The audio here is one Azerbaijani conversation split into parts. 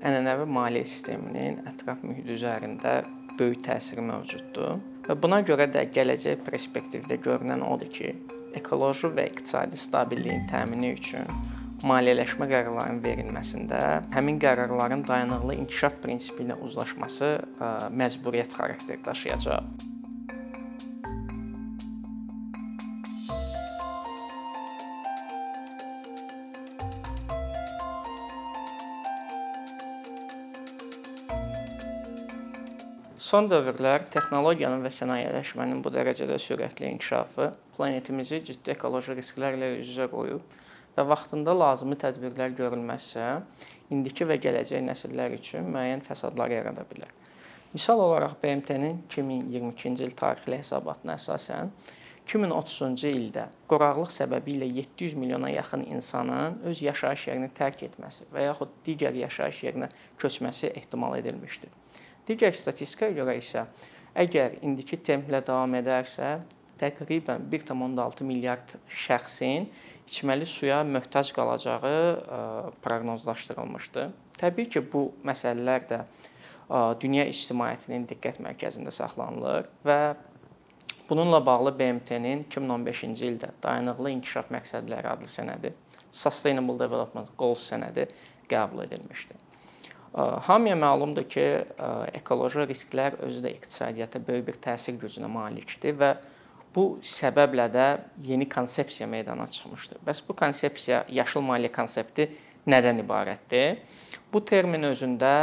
ənənəvi maliyyə sisteminin ətraf mühit üzərində böyük təsiri mövcuddur. Və buna görə də gələcək perspektivdə görünən odur ki, ekoloji və iqtisadi stabilliyin təmini üçün maliyyələşmə qərarlarının verilməsində həmin qərarların dayanıqlı inkişaf prinsipi ilə uzlaşması məcburiyyət xarakteri daşıyacaq. Son dövrlər texnologiyanın və sənayeleşmənin bu dərəcədə sürətli inkişafı planetimizi ciddi ekoloji risklərlə üz-üzə qoyub və vaxtında lazımi tədbirlər görülməzsə, indiki və gələcək nəsillər üçün müəyyən fəsadlar yarada bilər. Misal olaraq BMT-nin 2022-ci il tarixli hesabatına əsasən 2030-cu ildə quraqlıq səbəbilə 700 milyona yaxın insanın öz yaşayış yerini tərk etməsi və yaxud digər yaşayış yerinə köçməsi ehtimal edilmişdir. Digər statistikaya görə isə əgər indiki templə davam edərsə, təqribən 1.6 milyard şəxsin içməli suya möhtac qalacağı proqnozlaşdırılmışdı. Təbii ki, bu məsələlər də dünya ictimaiyyətinin diqqət mərkəzində saxlanılır və bununla bağlı BMT-nin 2015-ci ildə dayanıqlı inkişaf məqsədləri adlı sənədi, Sustainable Development Goals sənədi qəbul edilmişdi. Hamıya məlumdur ki, ekoloji risklər özü də iqtisadiyyata böyük bir təsir gücünə malikdir və bu səbəblə də yeni konsepsiya meydana çıxmışdır. Bəs bu konsepsiya yaşıl maliyyə konsepti nədən ibarətdir? Bu termin özündə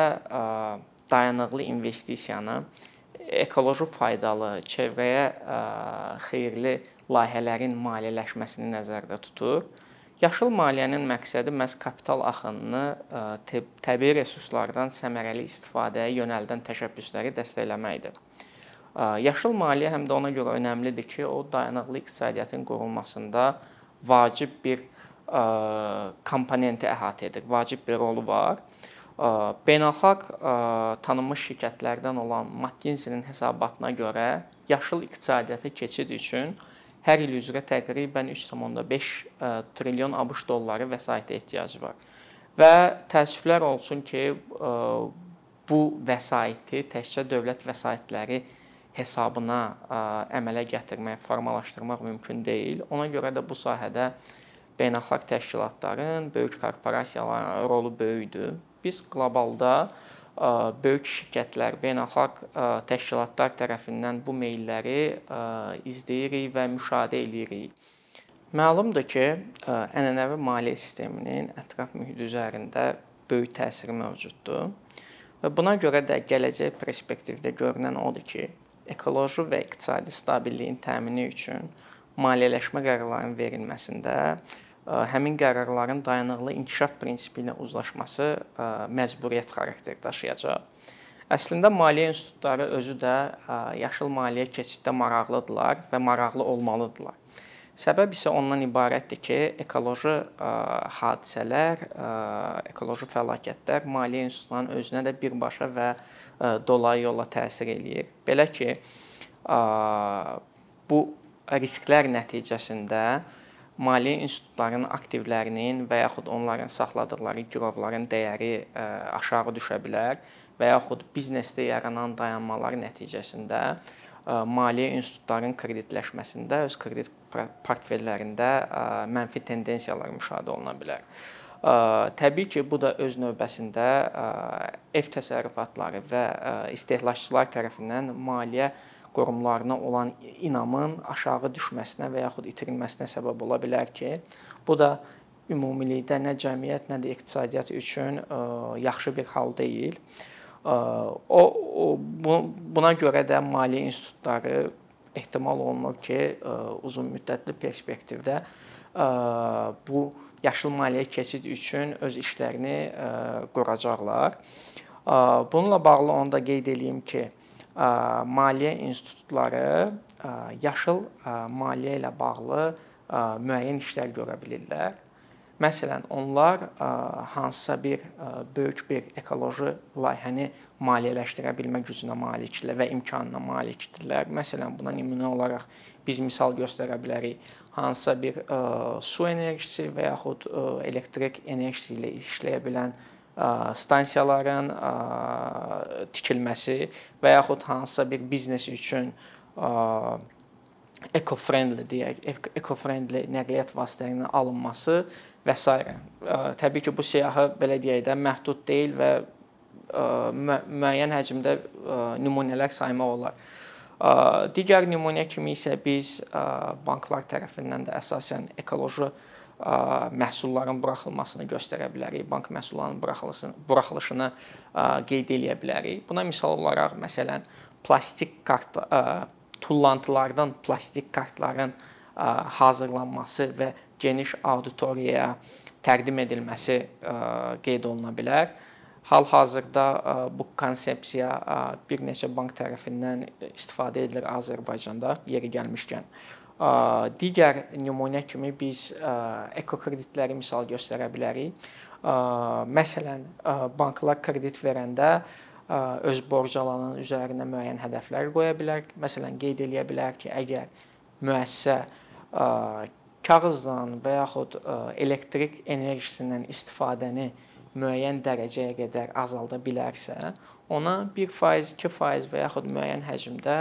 dayanıqlı investisiyanı, ekoloji faydalı, çevrəyə xeyirli layihələrin maliyyələşməsini nəzərdə tutur Yaşıl maliyyənin məqsədi məhz kapital axınını təbii resurslardan səmərəli istifadəyə yönəldən təşəbbüsləri dəstəkləməkdir. Yaşıl maliyyə həm də ona görə önəmlidir ki, o dayanıqlı iqtisadiyyatın qurulmasında vacib bir komponenti əhatə edir, vacib bir rolu var. Beynəlxalq tanınmış şirkətlərdən olan McKinsey-nin hesabatına görə yaşıl iqtisadiyyata keçid üçün hər il üzrə təqribən 3.5 e, trilyon ABŞ dolları vəsaitə ehtiyacı var. Və təəssüflər olsun ki, e, bu vəsaiti təkcə dövlət vəsaitləri hesabına e, əmələ gətirmək, formalaşdırmaq mümkün deyil. Ona görə də bu sahədə beynəlxalq təşkilatların, böyük korporasiyaların rolu böyükdür. Biz qlobalda böyük şirkətlər, beynəlxalq təşkilatlar tərəfindən bu meylləri izləyirik və müşahidə eləyirik. Məlumdur ki, ənənəvi maliyyə sisteminin ətraf mühit üzərində böyük təsiri mövcuddur. Və buna görə də gələcək perspektivdə görünən odur ki, ekoloji və iqtisadi stabilliyin təmini üçün maliyyələşmə qərarlarının verilməsində həmin qərarların dayanıqlı inkişaf prinsipi ilə uzlaşması məcburiyyət xarakteri daşıyacaq. Əslində maliyyə institutları özü də yaşıl maliyyə keçiddə maraqlıdırlar və maraqlı olmalıdırlar. Səbəb isə ondan ibarətdir ki, ekoloji hadisələr, ekoloji fəlakətlər maliyyə institutlarının özünə də birbaşa və dolayı yolla təsir eləyir. Belə ki, bu risklər nəticəsində maliyyə institutlarının aktivlərinin və yaxud onların saxladıkları girovların dəyəri e, aşağı düşə bilər və yaxud biznesdə yaranan dayanmalar nəticəsində e, maliyyə institutlarının kreditləşməsində öz kredit portfellərində e, mənfi tendensiyalar müşahidə oluna bilər. Təbii ki, bu da öz növbəsində ev təsərrüfatları və istehlakçılar tərəfindən maliyyə qurumlarına olan inamın aşağı düşməsinə və yaxud itirilməsinə səbəb ola bilər ki, bu da ümumilikdə nə cəmiyyət, nə də iqtisadiyyat üçün ə, yaxşı bir hal deyil. Ə, o, o buna görə də maliyyə institutları ehtimal olunur ki, ə, uzun müddətli perspektivdə ə, bu yaşıl maliyyə keçid üçün öz işlərini ə, quracaqlar. Ə, bununla bağlı onu da qeyd eləyim ki, maliyyə institutları yaşıl maliyyə ilə bağlı müəyyən işlər görə bilirlər. Məsələn, onlar hansısa bir böyük bir ekoloji layihəni maliyyələşdirə bilmə gücünə malikdirlər və imkanına malikdirlər. Məsələn, buna nümunə olaraq biz misal göstərə bilərik. Hansısa bir su enerjisi və yaxud elektrik enerjisi ilə işləyə bilən stansiyaların tikilməsi və yaxud hansısa bir biznes üçün eco-friendly deyək, eco-friendly nəqliyyat vasitələrinin alınması və s. Təbii ki, bu siyahı belə deyək də məhdud deyil və müəyyən həcmdə nümunələr saymaq olar. Digər nümunə kimi isə biz banklar tərəfindən də əsasən ekoloji məhsulların buraxılmasını göstərə bilərik. Bank məhsullarının buraxılışını buraxılışını qeyd eləyə bilərik. Buna misal olaraq məsələn plastik kart tullantılardan plastik kartların hazırlanması və geniş auditoriyaya təqdim edilməsi qeyd oluna bilər. Hal-hazırda bu konsepsiya bir neçə bank tərəfindən istifadə edilir Azərbaycanda yeri gəlmişkən. Digər nümunə kimi biz ekokreditləri misal göstərə bilərik. Məsələn, banklar kredit verəndə öz borc alanın üzərinə müəyyən hədəflər qoya bilər. Məsələn, qeyd eləyə bilər ki, əgər müəssisə kağızdan və yaxud elektrik enerjisindən istifadəni müəyyən dərəcəyə qədər azalda bilərsə, ona 1%, 2% və yaxud müəyyən həcmdə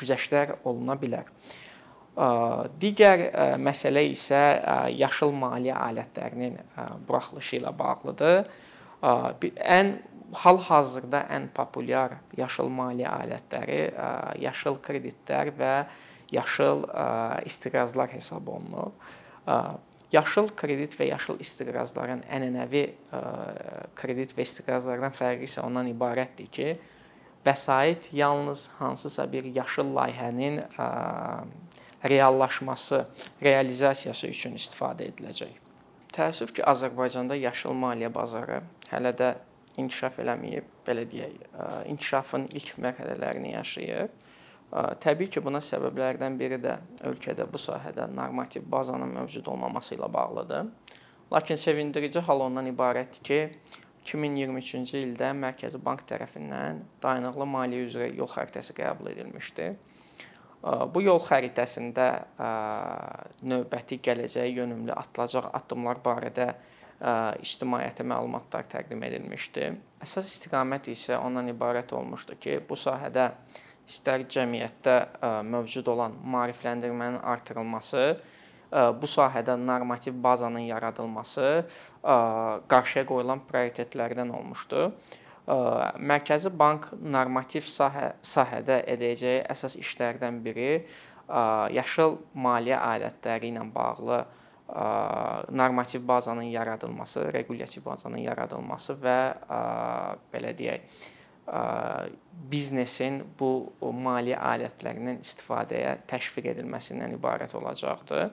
güzəştlər oluna bilər. Digər məsələ isə yaşıl maliyyə alətlərinin buraxılışı ilə bağlıdır. Ən hal-hazırda ən populyar yaşıl maliyyə alətləri yaşıl kreditlər və yaşıl istiqrazlar hesab olunur. Yaşıl kredit və yaşıl istiqrazların ənənəvi kredit və istiqrazlardan fərqi isə ondan ibarətdir ki, vəsait yalnız hansısa bir yaşıl layihənin reallaşması, realizasiyası üçün istifadə ediləcək. Təəssüf ki, Azərbaycanda yaşıl maliyyə bazarı hələ də inkişaf eləməyib, belə deyək, inkişafın ilk mərhələlərini yaşayır. Təbii ki, buna səbəblərdən biri də ölkədə bu sahədə normativ bazanın mövcud olmaması ilə bağlıdır. Lakin sevindirici hal ondan ibarətdir ki, 2023-cü ildə Mərkəzi Bank tərəfindən dayanıqlı maliyyə üzrə yol xəritəsi qəbul edilmişdi. Bu yol xəritəsində növbəti gələcəyə yönümlü atılacaq addımlar barədə ictimaiyyətə məlumatlar təqdim edilmişdi. Əsas istiqamət isə ondan ibarət olmuşdu ki, bu sahədə istər cəmiyyətdə mövcud olan maarifləndirmənin artırılması, bu sahədə normativ bazanın yaradılması qarşıya qoyulan prioritetlərdən olmuşdu. Mərkəzi Bank normativ sahə sahədə edəcəyi əsas işlərdən biri yaşıl maliyyə alətləri ilə bağlı normativ bazanın yaradılması, requlyativ bazanın yaradılması və belə deyək, biznesin bu maliyyə alətlərindən istifadəyə təşviq edilməsindən ibarət olacaqdır.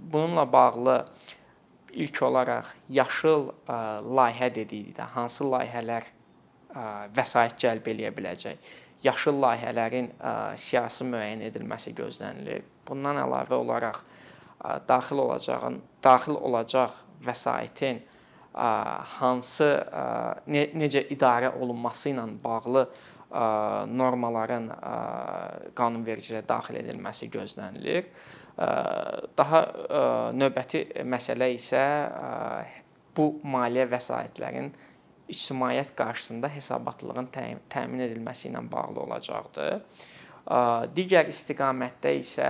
Bununla bağlı ilk olaraq yaşıl layihə dedikdə hansı layihələr vəsait cəlb eləyə biləcək? Yaşıl layihələrin siyasi müəyyən edilməsi gözlənilir. Bundan əlavə olaraq daxil olacağın, daxil olacaq vəsaitin hansı ne, necə idarə olunması ilə bağlı normaların qanunvericiliyə daxil edilməsi gözlənilir. Daha növbəti məsələ isə bu maliyyə vəsaitlərin ictimaiyyət qarşısında hesabatlığın təmin edilməsi ilə bağlı olacaqdır. Digər istiqamətdə isə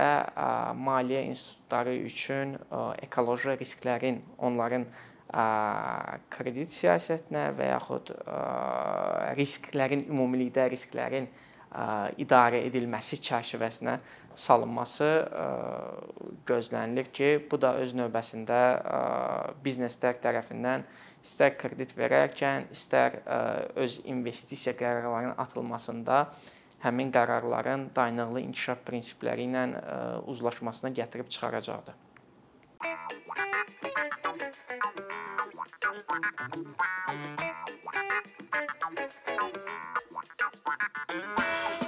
maliyyə institutları üçün ekoloji risklərin, onların kredit siyasətinə və yaxud risklərin ümumilikdə risklərin idarə edilməsi çərçivəsinə salınması gözlənilir ki, bu da öz növbəsində bizneslər tərəfindən istər kredit verərkən, istər öz investisiya qərarlarının atılmasında həmin qərarların dayanıqlı inkişaf prinsipləri ilə uzlaşmasına gətirib çıxaracaqdır. Thank you.